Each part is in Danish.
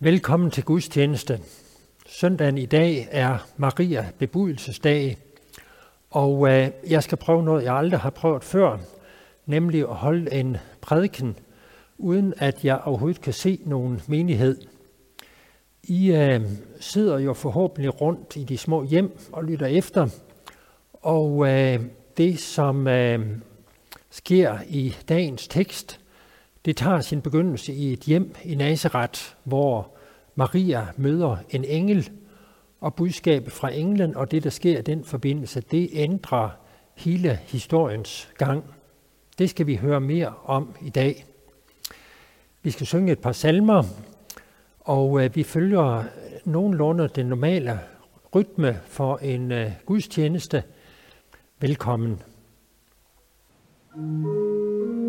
Velkommen til gudstjeneste. Søndagen i dag er Maria bebudelsesdag, og øh, jeg skal prøve noget, jeg aldrig har prøvet før, nemlig at holde en prædiken, uden at jeg overhovedet kan se nogen menighed. I øh, sidder jo forhåbentlig rundt i de små hjem og lytter efter, og øh, det, som øh, sker i dagens tekst, det tager sin begyndelse i et hjem i Nazareth, hvor Maria møder en engel, og budskabet fra englen og det, der sker i den forbindelse, det ændrer hele historiens gang. Det skal vi høre mere om i dag. Vi skal synge et par salmer, og øh, vi følger nogenlunde den normale rytme for en øh, gudstjeneste. Velkommen. thank you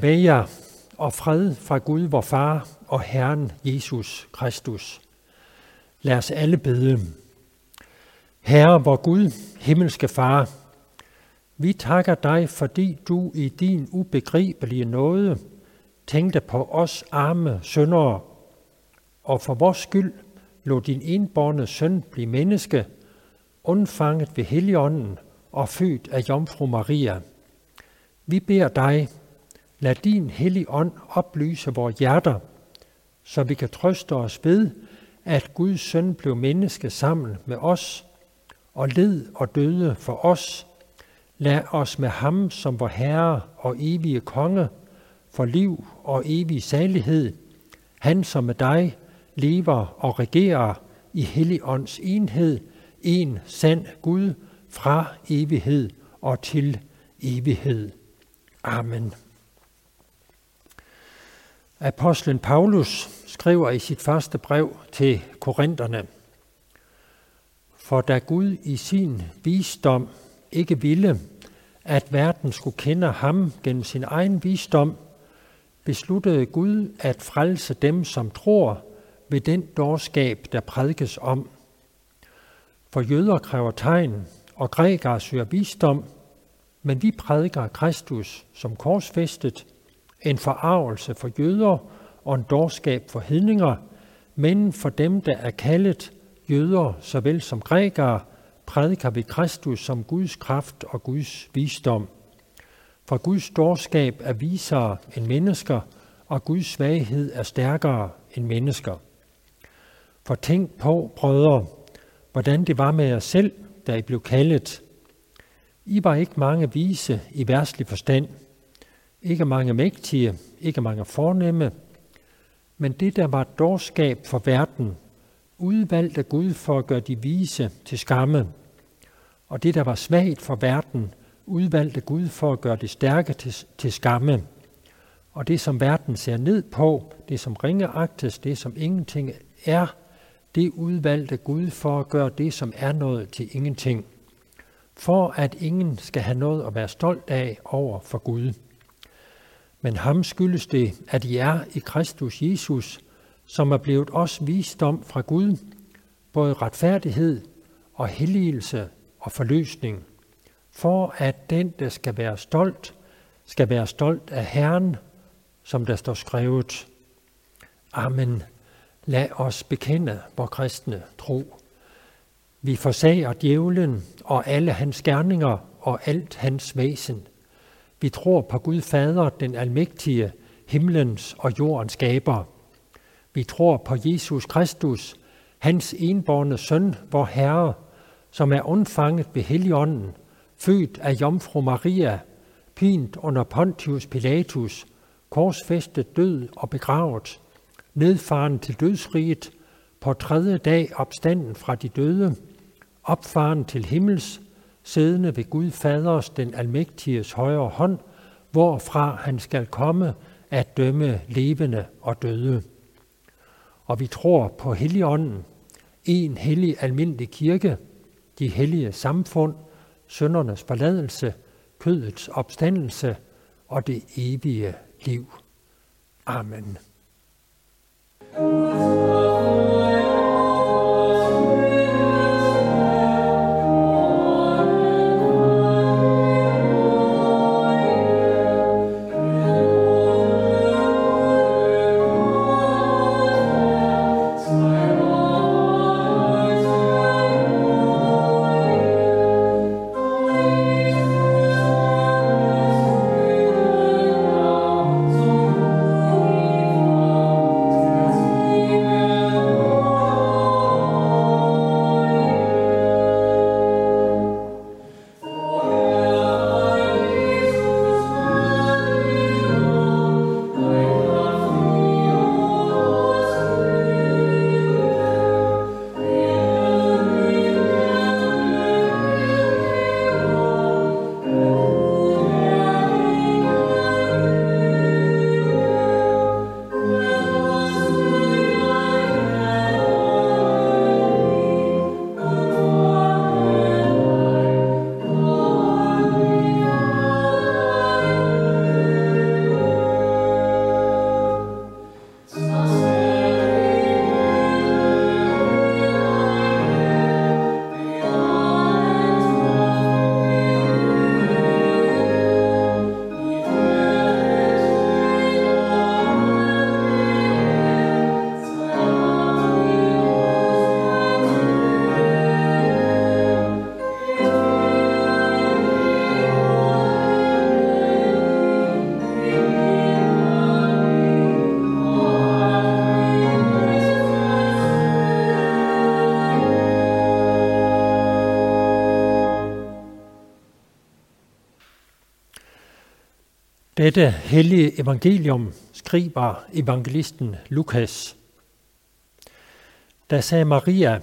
Vær med jer, og fred fra Gud, vor Far og Herren Jesus Kristus. Lad os alle bede. Herre, vor Gud, himmelske Far, vi takker dig, fordi du i din ubegribelige nåde tænkte på os arme syndere, og for vores skyld lå din enborne søn blive menneske, undfanget ved Helligånden og født af Jomfru Maria. Vi beder dig, Lad din hellige ånd oplyse vores hjerter, så vi kan trøste os ved, at Guds søn blev menneske sammen med os og led og døde for os. Lad os med ham som vor Herre og evige konge for liv og evig salighed, han som med dig lever og regerer i Helligånds enhed, en sand Gud fra evighed og til evighed. Amen. Apostlen Paulus skriver i sit første brev til korinterne, For da Gud i sin visdom ikke ville, at verden skulle kende ham gennem sin egen visdom, besluttede Gud at frelse dem, som tror ved den dårskab, der prædikes om. For jøder kræver tegn, og grækere søger visdom, men vi prædiker Kristus som korsfæstet, en forarvelse for jøder og en dårskab for hedninger, men for dem, der er kaldet jøder såvel som grækere, prædiker vi Kristus som Guds kraft og Guds visdom. For Guds dårskab er visere end mennesker, og Guds svaghed er stærkere end mennesker. For tænk på, brødre, hvordan det var med jer selv, da I blev kaldet. I var ikke mange vise i værtslig forstand, ikke mange mægtige, ikke mange fornemme, men det, der var dårskab for verden, udvalgt af Gud for at gøre de vise til skamme, og det, der var svagt for verden, udvalgt af Gud for at gøre det stærke til, til skamme. Og det, som verden ser ned på, det som ringeagtes, det som ingenting er, det udvalgte Gud for at gøre det, som er noget til ingenting. For at ingen skal have noget at være stolt af over for Gud. Men ham skyldes det, at I er i Kristus Jesus, som er blevet os visdom fra Gud, både retfærdighed og helligelse og forløsning, for at den, der skal være stolt, skal være stolt af Herren, som der står skrevet. Amen. Lad os bekende vor kristne tro. Vi forsager djævlen og alle hans gerninger og alt hans væsen. Vi tror på Gud Fader, den almægtige, himlens og jordens skaber. Vi tror på Jesus Kristus, hans enborne søn, vor Herre, som er undfanget ved Helligånden, født af Jomfru Maria, pint under Pontius Pilatus, korsfæstet død og begravet, nedfaren til dødsriget, på tredje dag opstanden fra de døde, opfaren til himmels, siddende ved Gud Faders, den almægtiges højre hånd, hvorfra han skal komme at dømme levende og døde. Og vi tror på Helligånden, en hellig almindelig kirke, de hellige samfund, søndernes forladelse, kødets opstandelse og det evige liv. Amen. Dette hellige evangelium skriver evangelisten Lukas. Da sagde Maria,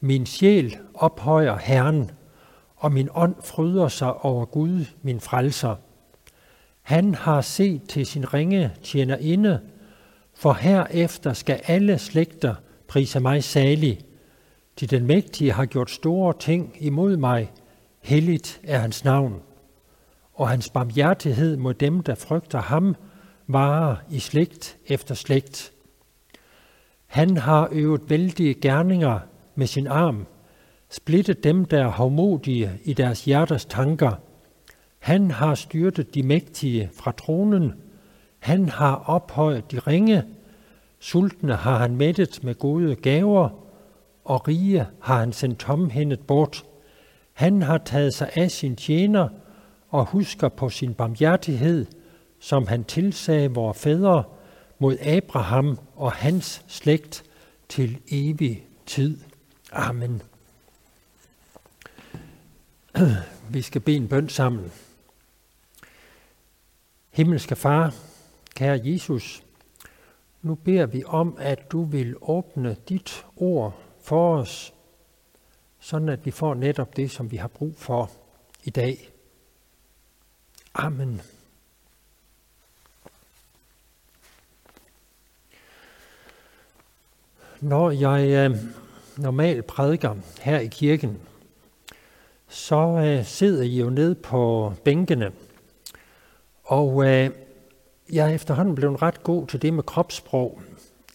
min sjæl ophøjer Herren, og min ånd fryder sig over Gud, min frelser. Han har set til sin ringe inde, for herefter skal alle slægter prise mig salig. Til den mægtige har gjort store ting imod mig, helligt er hans navn og hans barmhjertighed mod dem, der frygter ham, varer i slægt efter slægt. Han har øvet vældige gerninger med sin arm, splittet dem, der er havmodige i deres hjerters tanker. Han har styrtet de mægtige fra tronen. Han har ophøjet de ringe. Sultne har han mættet med gode gaver, og rige har han sendt tomhændet bort. Han har taget sig af sin tjener, og husker på sin barmhjertighed, som han tilsagde vores fædre mod Abraham og hans slægt til evig tid. Amen. Vi skal bede en bøn sammen. Himmelske Far, kære Jesus, nu beder vi om, at du vil åbne dit ord for os, sådan at vi får netop det, som vi har brug for i dag. Amen. Når jeg øh, normalt prædiker her i kirken, så øh, sidder I jo ned på bænkene, og øh, jeg er efterhånden blevet ret god til det med kropssprog.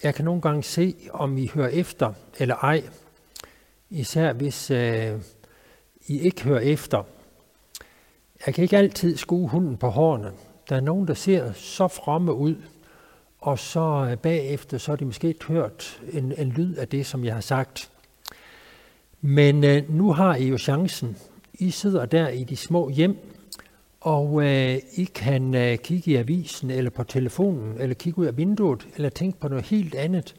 Jeg kan nogle gange se, om I hører efter eller ej, især hvis øh, I ikke hører efter. Jeg kan ikke altid skue hunden på hårene. Der er nogen, der ser så fromme ud, og så øh, bagefter, så har de måske ikke hørt en, en lyd af det, som jeg har sagt. Men øh, nu har I jo chancen. I sidder der i de små hjem, og øh, I kan øh, kigge i avisen, eller på telefonen, eller kigge ud af vinduet, eller tænke på noget helt andet,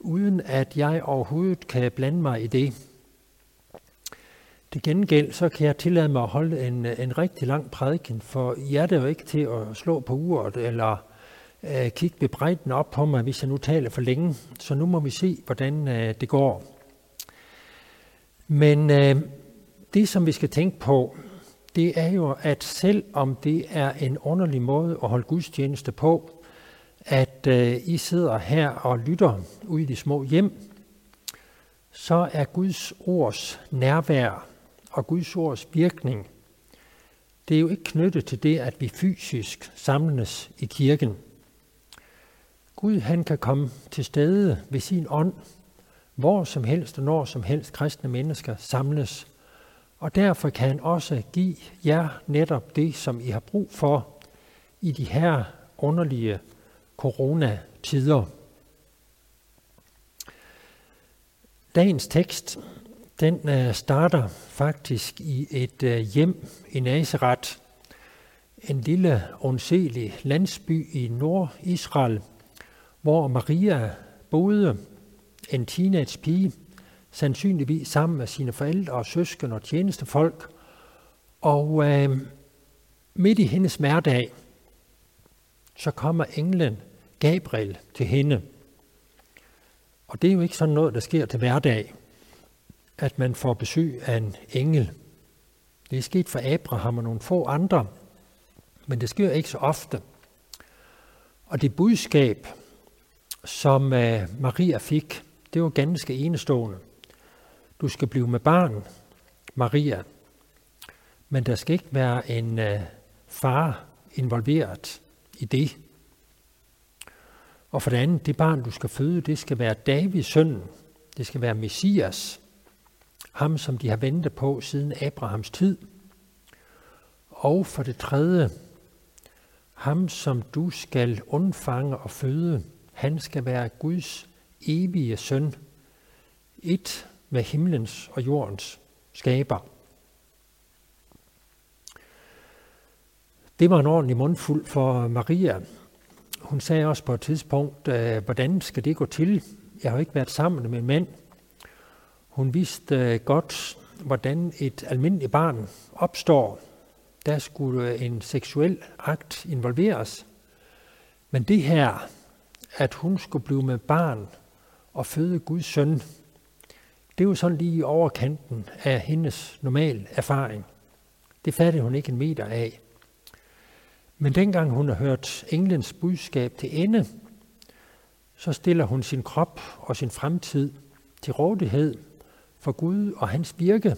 uden at jeg overhovedet kan blande mig i det. Til gengæld så kan jeg tillade mig at holde en, en rigtig lang prædiken, for jeg er det jo ikke til at slå på uret, eller øh, kigge bebrejdende op på mig, hvis jeg nu taler for længe. Så nu må vi se, hvordan øh, det går. Men øh, det, som vi skal tænke på, det er jo, at selv om det er en underlig måde at holde gudstjeneste på, at øh, I sidder her og lytter ude i de små hjem, så er Guds ords nærvær og Guds ords virkning, det er jo ikke knyttet til det, at vi fysisk samles i kirken. Gud han kan komme til stede ved sin ånd, hvor som helst og når som helst kristne mennesker samles. Og derfor kan han også give jer netop det, som I har brug for i de her underlige coronatider. Dagens tekst den øh, starter faktisk i et øh, hjem i Nazareth, en lille ondselig landsby i Nordisrael, hvor Maria boede, en teenage pige, sandsynligvis sammen med sine forældre og søsken og tjenestefolk. Og øh, midt i hendes hverdag, så kommer englen Gabriel til hende. Og det er jo ikke sådan noget, der sker til hverdag, at man får besøg af en engel. Det er sket for Abraham og nogle få andre, men det sker ikke så ofte. Og det budskab, som øh, Maria fik, det var ganske enestående. Du skal blive med barn, Maria, men der skal ikke være en øh, far involveret i det. Og for det andet, det barn, du skal føde, det skal være Davids søn. Det skal være Messias. Ham, som de har ventet på siden Abrahams tid. Og for det tredje, ham, som du skal undfange og føde, han skal være Guds evige søn, et med himlens og jordens skaber. Det var en ordentlig mundfuld for Maria. Hun sagde også på et tidspunkt, øh, hvordan skal det gå til? Jeg har ikke været sammen med en mand. Hun vidste godt, hvordan et almindeligt barn opstår. Der skulle en seksuel akt involveres. Men det her, at hun skulle blive med barn og føde Guds søn, det er jo sådan lige i overkanten af hendes normal erfaring. Det fattede hun ikke en meter af. Men dengang hun har hørt englens budskab til ende, så stiller hun sin krop og sin fremtid til rådighed for Gud og hans virke,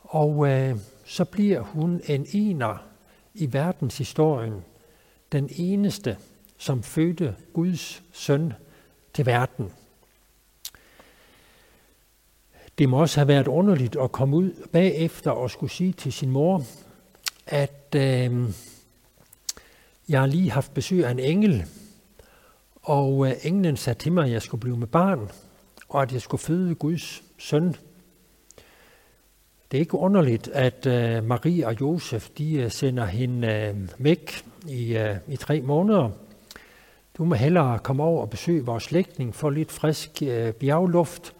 og øh, så bliver hun en ener i verdenshistorien, den eneste, som fødte Guds søn til verden. Det må også have været underligt at komme ud bagefter og skulle sige til sin mor, at øh, jeg har lige haft besøg af en engel, og øh, englen sagde til mig, at jeg skulle blive med barn, og at jeg skulle føde Guds søn. Det er ikke underligt, at øh, Marie og Josef de øh, sender hende øh, væk i, øh, i tre måneder. Du må hellere komme over og besøge vores slægtning for lidt frisk øh, bjergluft,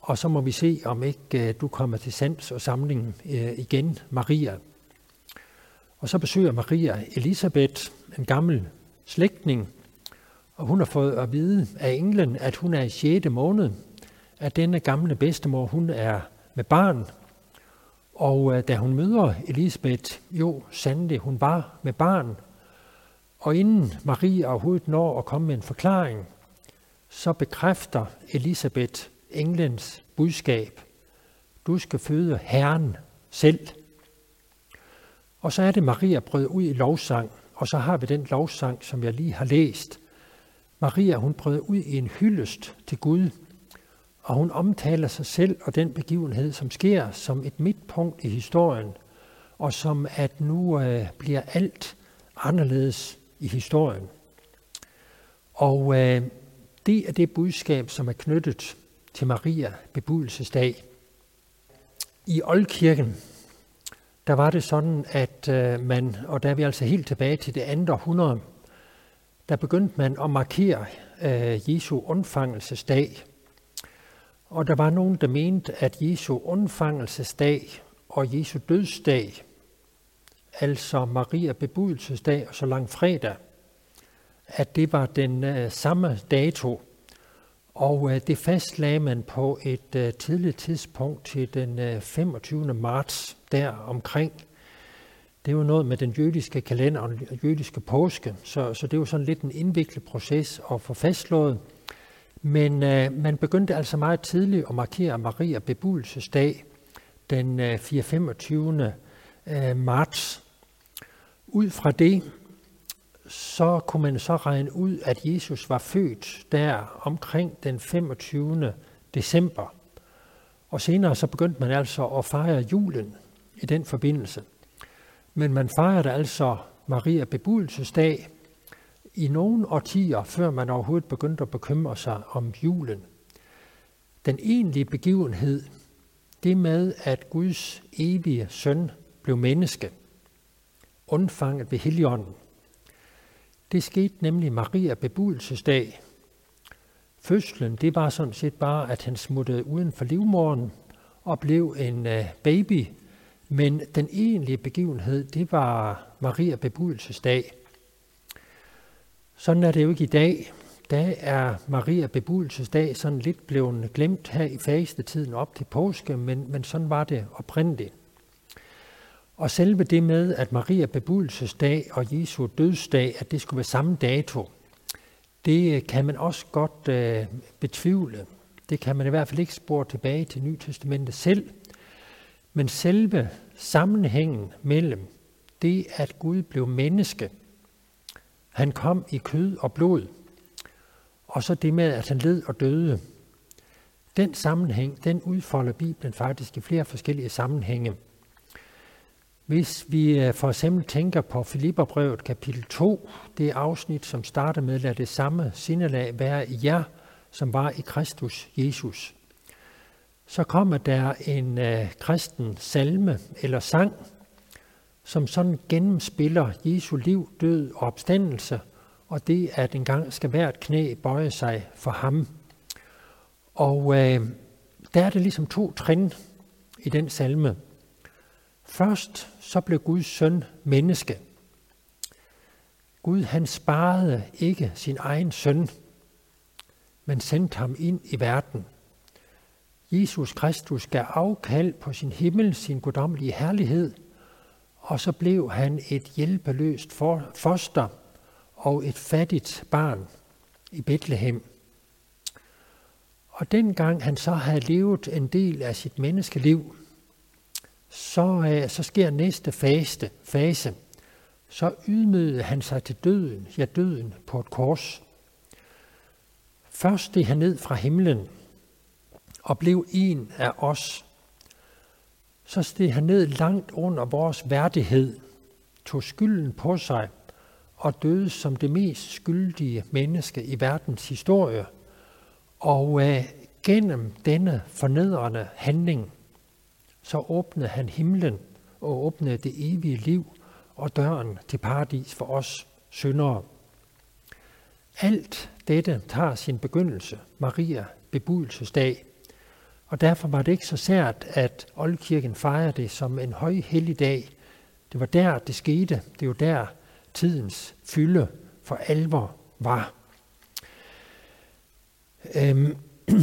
og så må vi se, om ikke øh, du kommer til sands og samling øh, igen, Maria. Og så besøger Maria Elisabeth, en gammel slægtning, og hun har fået at vide af englen, at hun er i 6. måned, at denne gamle bedstemor, hun er med barn. Og øh, da hun møder Elisabeth, jo sandelig, hun var med barn. Og inden Maria overhovedet når at komme med en forklaring, så bekræfter Elisabeth englens budskab. Du skal føde Herren selv. Og så er det, Maria brød ud i lovsang, og så har vi den lovsang, som jeg lige har læst. Maria, hun brød ud i en hyldest til Gud, og hun omtaler sig selv og den begivenhed, som sker som et midtpunkt i historien, og som at nu øh, bliver alt anderledes i historien. Og øh, det er det budskab, som er knyttet til Maria bebudelsesdag. I Oldkirken, der var det sådan, at øh, man, og der er vi altså helt tilbage til det andet århundrede, der begyndte man at markere øh, Jesu undfangelsesdag. Og der var nogen, der mente, at Jesu undfangelsesdag og Jesu dødsdag, altså Maria bebudelsesdag og så lang fredag, at det var den øh, samme dato. Og øh, det fastlagde man på et øh, tidligt tidspunkt til den øh, 25. marts der omkring. Det var noget med den jødiske kalender og den jødiske påske, så, så det var sådan lidt en indviklet proces at få fastslået. Men øh, man begyndte altså meget tidligt at markere Maria bebudelsesdag den øh, 4. Øh, marts. Ud fra det, så kunne man så regne ud, at Jesus var født der omkring den 25. december. Og senere så begyndte man altså at fejre julen i den forbindelse. Men man fejrede altså Maria bebudelsesdag i nogle årtier, før man overhovedet begyndte at bekymre sig om julen. Den egentlige begivenhed, det med, at Guds evige søn blev menneske, undfanget ved Helligånden, det skete nemlig Maria bebudelsesdag. Fødslen, det var sådan set bare, at han smuttede uden for livmoren og blev en øh, baby. Men den egentlige begivenhed, det var Maria bebudelsesdag. Sådan er det jo ikke i dag. Der er Maria bebudelsesdag sådan lidt blevet glemt her i fastetiden op til påske, men, men sådan var det oprindeligt. Og selve det med, at Maria bebudelsesdag og Jesu dødsdag, at det skulle være samme dato, det kan man også godt øh, betvivle. Det kan man i hvert fald ikke spore tilbage til Nytestamentet selv. Men selve sammenhængen mellem det, at Gud blev menneske, han kom i kød og blod, og så det med, at han led og døde, den sammenhæng, den udfolder Bibelen faktisk i flere forskellige sammenhænge. Hvis vi øh, for eksempel tænker på Filipperbrevet kapitel 2, det afsnit, som starter med, lad det samme sindelag være i jer, som var i Kristus Jesus. Så kommer der en øh, kristen salme eller sang, som sådan gennemspiller Jesu liv, død og opstandelse, og det, at engang skal hvert knæ bøje sig for ham. Og øh, der er det ligesom to trin i den salme. Først så blev Guds søn menneske. Gud han sparede ikke sin egen søn, men sendte ham ind i verden. Jesus Kristus gav afkald på sin himmel, sin guddommelige herlighed, og så blev han et hjælpeløst foster og et fattigt barn i Bethlehem. Og dengang han så havde levet en del af sit menneskeliv, så, øh, så sker næste fase, fase. Så ydmygede han sig til døden, ja døden på et kors. Først steg han ned fra himlen og blev en af os. Så steg han ned langt under vores værdighed, tog skylden på sig og døde som det mest skyldige menneske i verdens historie. Og øh, gennem denne fornedrende handling, så åbnede han himlen og åbnede det evige liv og døren til paradis for os syndere. Alt dette tager sin begyndelse, Maria bebudelsesdag. Og derfor var det ikke så sært, at Oldkirken fejrer det som en høj hellig dag. Det var der, det skete. Det var der, tidens fylde for alvor var. Øhm.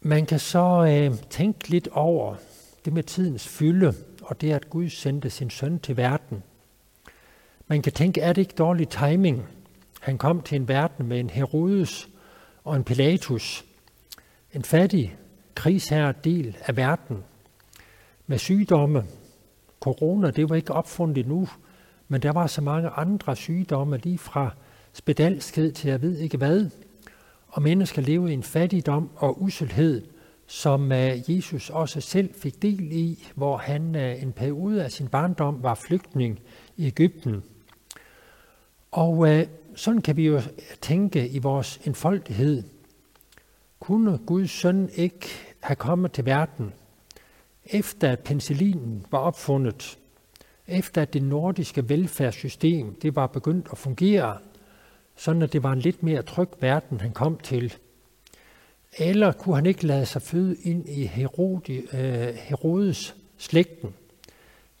Man kan så øh, tænke lidt over det med tidens fylde, og det at Gud sendte sin søn til verden. Man kan tænke, er det ikke dårlig timing? Han kom til en verden med en Herodes og en Pilatus, en fattig krigsherre del af verden, med sygdomme. Corona, det var ikke opfundet endnu, men der var så mange andre sygdomme, lige fra spedalskhed til jeg ved ikke hvad, og mennesker levede i en fattigdom og uselhed, som øh, Jesus også selv fik del i, hvor han øh, en periode af sin barndom var flygtning i Ægypten. Og øh, sådan kan vi jo tænke i vores enfoldighed. Kunne Guds søn ikke have kommet til verden, efter at penicillinen var opfundet, efter at det nordiske velfærdssystem det var begyndt at fungere, sådan at det var en lidt mere tryg verden, han kom til. Eller kunne han ikke lade sig føde ind i Herodi, øh, Herodes slægten,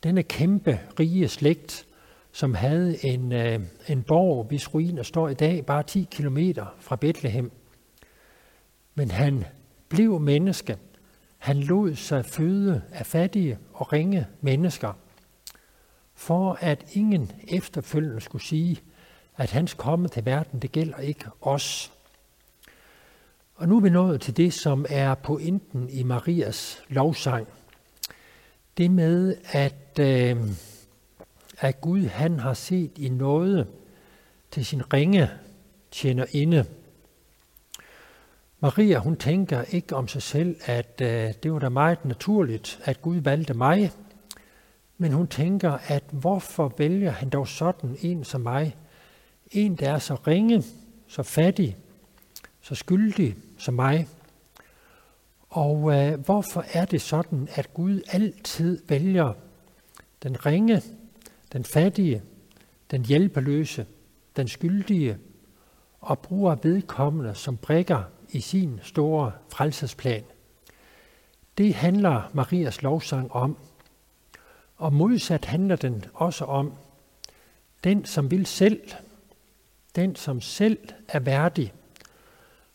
denne kæmpe rige slægt, som havde en, øh, en borg, hvis ruiner står i dag bare 10 km fra Bethlehem. Men han blev menneske. Han lod sig føde af fattige og ringe mennesker, for at ingen efterfølgende skulle sige, at hans komme til verden, det gælder ikke os. Og nu er vi nået til det, som er pointen i Marias lovsang. Det med, at, øh, at Gud han har set i noget til sin ringe tjener inde. Maria hun tænker ikke om sig selv, at øh, det var da meget naturligt, at Gud valgte mig, men hun tænker, at hvorfor vælger han dog sådan en som mig, en, der er så ringe, så fattig, så skyldig som mig. Og øh, hvorfor er det sådan, at Gud altid vælger den ringe, den fattige, den hjælpeløse, den skyldige, og bruger vedkommende som brækker i sin store frelsesplan? Det handler Marias lovsang om. Og modsat handler den også om den, som vil selv, den, som selv er værdig,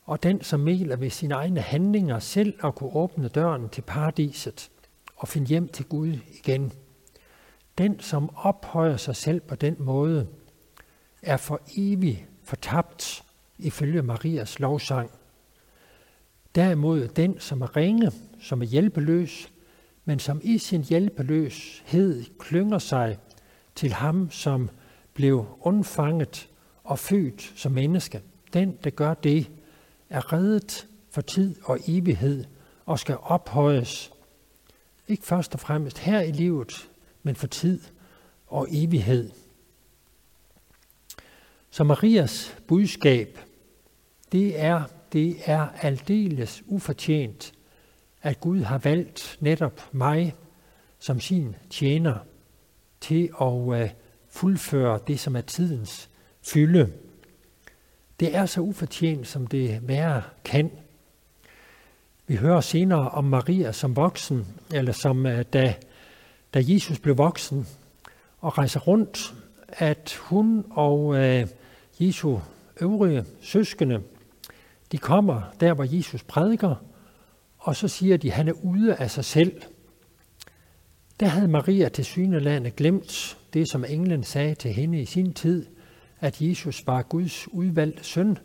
og den, som mener ved sine egne handlinger selv at kunne åbne døren til paradiset og finde hjem til Gud igen. Den, som ophøjer sig selv på den måde, er for evigt fortabt ifølge Marias lovsang. Derimod den, som er ringe, som er hjælpeløs, men som i sin hjælpeløshed klynger sig til ham, som blev undfanget og født som menneske. Den, der gør det, er reddet for tid og evighed og skal ophøjes, ikke først og fremmest her i livet, men for tid og evighed. Så Marias budskab, det er, det er aldeles ufortjent, at Gud har valgt netop mig som sin tjener til at øh, fuldføre det, som er tidens fylde. Det er så ufortjent, som det være kan. Vi hører senere om Maria som voksen, eller som øh, da, da Jesus blev voksen og rejser rundt, at hun og øh, Jesu øvrige søskende, de kommer der, hvor Jesus prædiker, og så siger de, at han er ude af sig selv. Der havde Maria til synelandet glemt det, som englen sagde til hende i sin tid, at Jesus var Guds udvalgte søn.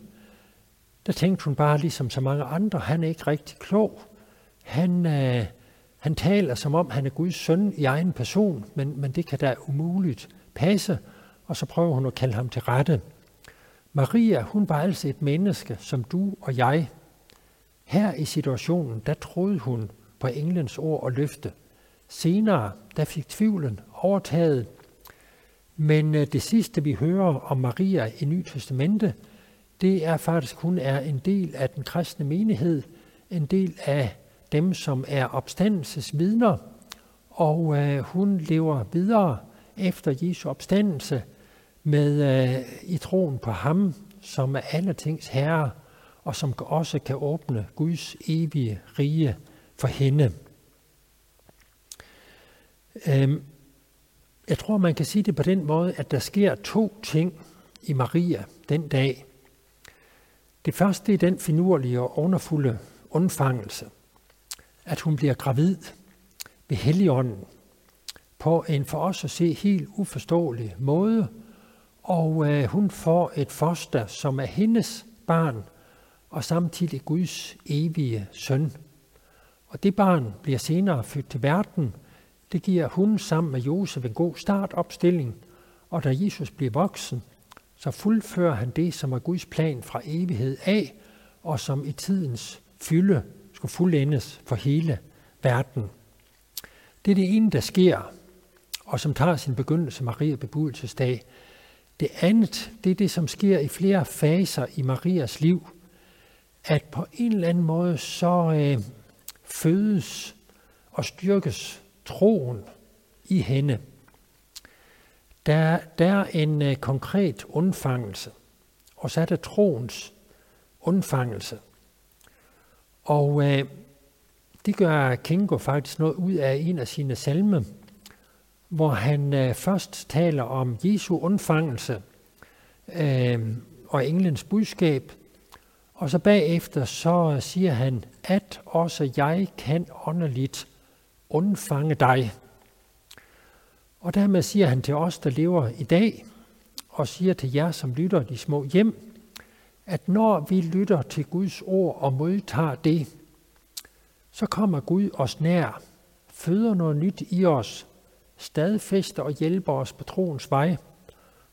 Der tænkte hun bare, ligesom så mange andre, han er ikke rigtig klog. Han, øh, han taler som om, han er Guds søn i egen person, men, men det kan da umuligt passe. Og så prøver hun at kalde ham til rette. Maria, hun var altså et menneske, som du og jeg. Her i situationen, der troede hun på englens ord og løfte. Senere, der fik tvivlen overtaget, men øh, det sidste, vi hører om Maria i Ny Testamente, det er faktisk, hun er en del af den kristne menighed, en del af dem, som er opstandelsesvidner, og øh, hun lever videre efter Jesu opstandelse med øh, i troen på ham, som er alle tings herre, og som også kan åbne Guds evige rige for hende. Øhm, jeg tror, man kan sige det på den måde, at der sker to ting i Maria den dag. Det første er den finurlige og underfulde undfangelse, at hun bliver gravid ved Helligånden på en for os at se helt uforståelig måde, og øh, hun får et foster, som er hendes barn, og samtidig Guds evige søn. Og det barn bliver senere født til verden. Det giver hun sammen med Josef en god startopstilling, og da Jesus bliver voksen, så fuldfører han det, som er Guds plan fra evighed af, og som i tidens fylde skulle fuldendes for hele verden. Det er det ene, der sker, og som tager sin begyndelse Maria bebudelsesdag. Det andet, det er det, som sker i flere faser i Marias liv, at på en eller anden måde så øh, fødes og styrkes troen i hende. Der, der er en øh, konkret undfangelse, og så er der troens undfangelse. Og øh, det gør Kingo faktisk noget ud af en af sine salme, hvor han øh, først taler om Jesu undfangelse øh, og englens budskab, og så bagefter så siger han, at også jeg kan åndeligt undfange dig. Og dermed siger han til os, der lever i dag, og siger til jer, som lytter de små hjem, at når vi lytter til Guds ord og modtager det, så kommer Gud os nær, føder noget nyt i os, stadfæster og hjælper os på troens vej.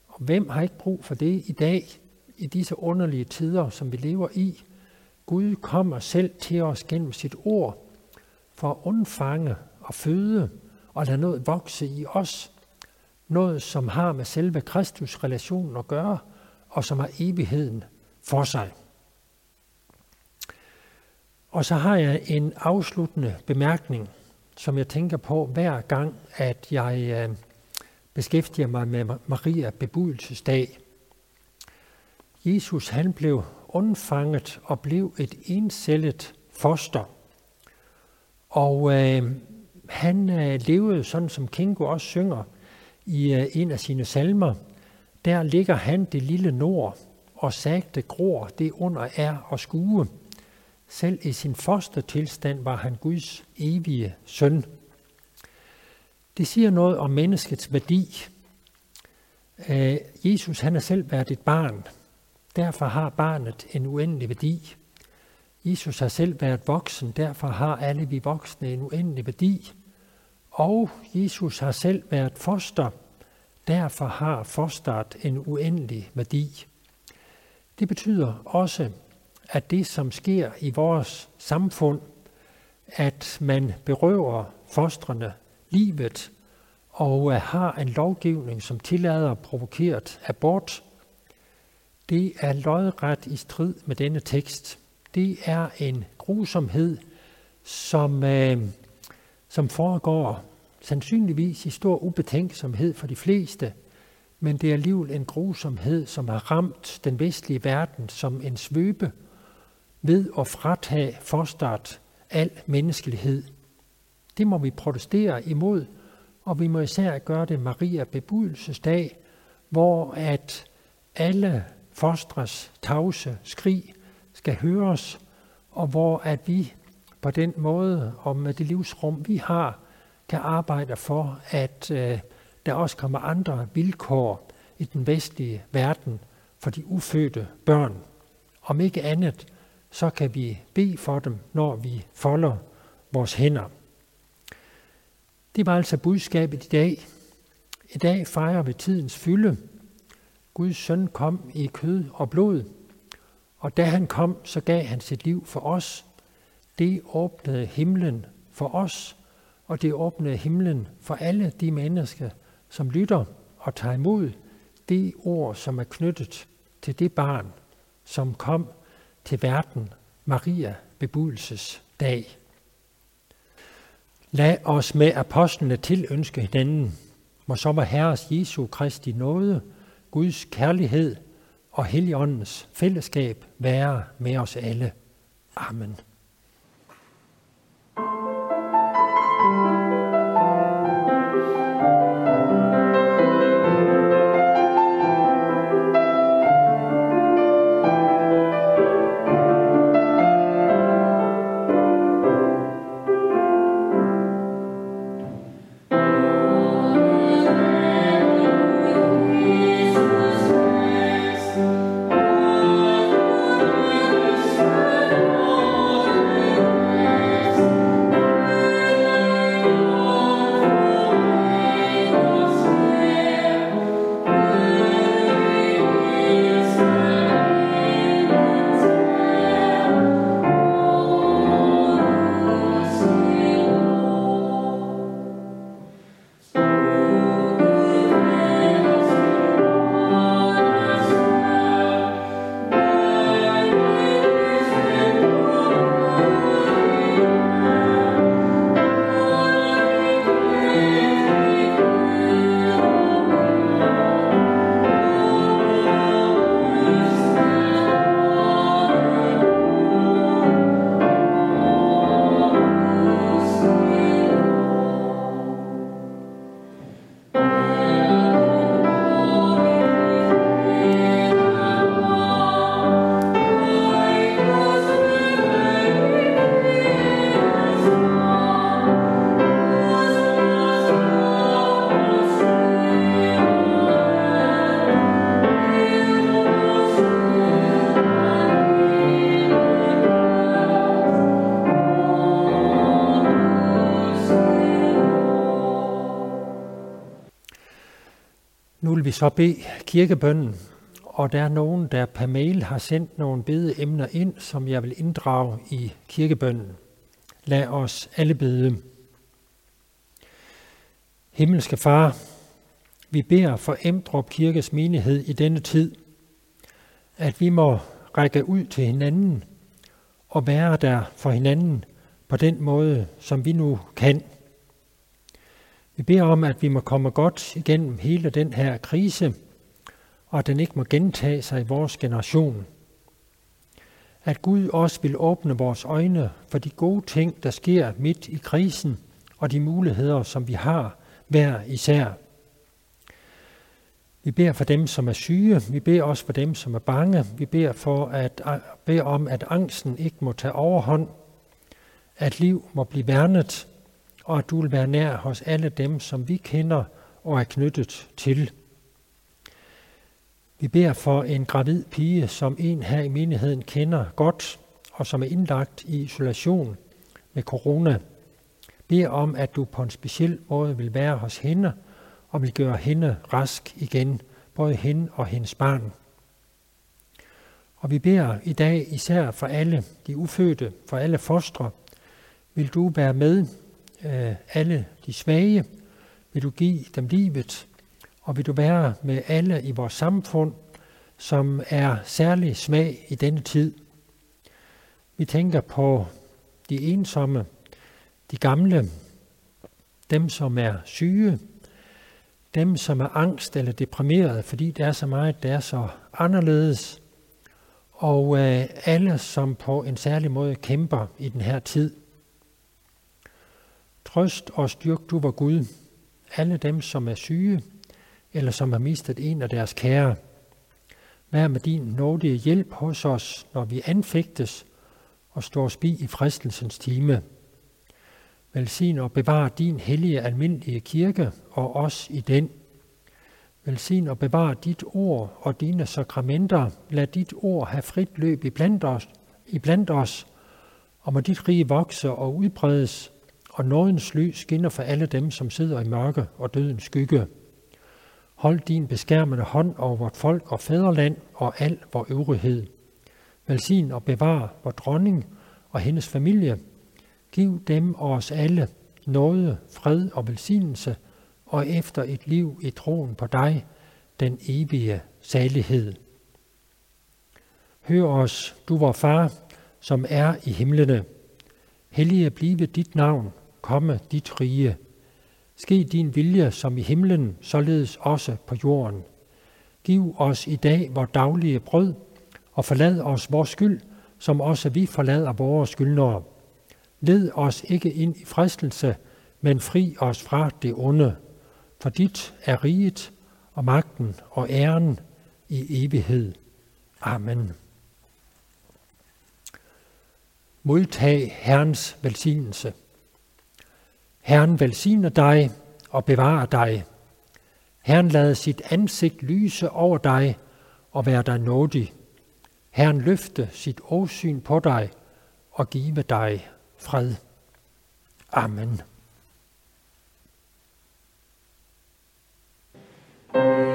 Og hvem har ikke brug for det i dag, i disse underlige tider, som vi lever i? Gud kommer selv til os gennem sit ord, for at undfange og føde og lade noget vokse i os. Noget, som har med selve Kristus-relationen at gøre, og som har evigheden for sig. Og så har jeg en afsluttende bemærkning, som jeg tænker på hver gang, at jeg øh, beskæftiger mig med Maria bebudelsesdag. Jesus han blev undfanget og blev et encellet foster. Og øh, han øh, levede sådan, som Kingo også synger i øh, en af sine salmer. Der ligger han det lille nord, og sagte gror det under er og skue. Selv i sin fostertilstand var han Guds evige søn. Det siger noget om menneskets værdi. Øh, Jesus han har selv været et barn. Derfor har barnet en uendelig værdi. Jesus har selv været voksen, derfor har alle vi voksne en uendelig værdi. Og Jesus har selv været foster, derfor har fosteret en uendelig værdi. Det betyder også, at det, som sker i vores samfund, at man berøver fostrene livet og øh, har en lovgivning, som tillader provokeret abort, det er lodret i strid med denne tekst. Det er en grusomhed, som, øh, som foregår sandsynligvis i stor ubetænksomhed for de fleste, men det er alligevel en grusomhed, som har ramt den vestlige verden som en svøbe ved at fratage forstart al menneskelighed. Det må vi protestere imod, og vi må især gøre det Maria bebudelsesdag, hvor at alle fostres tavse skrig skal høres, og hvor at vi på den måde og med det livsrum, vi har, kan arbejde for, at øh, der også kommer andre vilkår i den vestlige verden for de ufødte børn. Om ikke andet, så kan vi bede for dem, når vi folder vores hænder. Det var altså budskabet i dag. I dag fejrer vi tidens fylde. Guds søn kom i kød og blod, og da han kom, så gav han sit liv for os. Det åbnede himlen for os, og det åbnede himlen for alle de mennesker, som lytter og tager imod det ord, som er knyttet til det barn, som kom til verden, Maria bebudelses dag. Lad os med apostlene tilønske hinanden, må så må Herres Jesu Kristi nåde, Guds kærlighed og Helligåndens fællesskab være med os alle. Amen. Så bede kirkebønden, og der er nogen, der per mail har sendt nogle bede emner ind, som jeg vil inddrage i kirkebønden. Lad os alle bede. Himmelske Far, vi beder for Emdrup Kirkes menighed i denne tid, at vi må række ud til hinanden og være der for hinanden på den måde, som vi nu kan. Vi beder om, at vi må komme godt igennem hele den her krise, og at den ikke må gentage sig i vores generation. At Gud også vil åbne vores øjne for de gode ting, der sker midt i krisen, og de muligheder, som vi har hver især. Vi beder for dem, som er syge. Vi beder også for dem, som er bange. Vi beder, for at, beder om, at angsten ikke må tage overhånd. At liv må blive værnet og at du vil være nær hos alle dem, som vi kender og er knyttet til. Vi beder for en gravid pige, som en her i menigheden kender godt, og som er indlagt i isolation med corona. Beder om, at du på en speciel måde vil være hos hende, og vil gøre hende rask igen, både hende og hendes barn. Og vi beder i dag især for alle de ufødte, for alle fostre, vil du være med øh, alle de svage, vil du give dem livet, og vil du være med alle i vores samfund, som er særlig smag i denne tid. Vi tænker på de ensomme, de gamle, dem som er syge, dem som er angst eller deprimeret, fordi det er så meget, der er så anderledes, og øh, alle, som på en særlig måde kæmper i den her tid. Trøst og styrk du var Gud, alle dem, som er syge, eller som har mistet en af deres kære. Vær med din nådige hjælp hos os, når vi anfægtes og står spi i fristelsens time. Velsign og bevar din hellige almindelige kirke og os i den. Velsign og bevar dit ord og dine sakramenter. Lad dit ord have frit løb i blandt os, i blandt os og må dit rige vokse og udbredes, og nådens lys skinner for alle dem, som sidder i mørke og dødens skygge. Hold din beskærmende hånd over vort folk og fædreland og al vor øvrighed. Velsign og bevar vor dronning og hendes familie. Giv dem og os alle nåde, fred og velsignelse, og efter et liv i troen på dig, den evige salighed. Hør os, du vor far, som er i himlene. Hellige blive dit navn, komme dit rige. Ske din vilje som i himlen, således også på jorden. Giv os i dag vores daglige brød, og forlad os vores skyld, som også vi forlader vores skyldnere. Led os ikke ind i fristelse, men fri os fra det onde. For dit er riget og magten og æren i evighed. Amen. Modtag Herrens velsignelse. Herren velsigner dig og bevarer dig. Herren lader sit ansigt lyse over dig og være dig nådig. Herren løfte sit åsyn på dig og give dig fred. Amen. thank you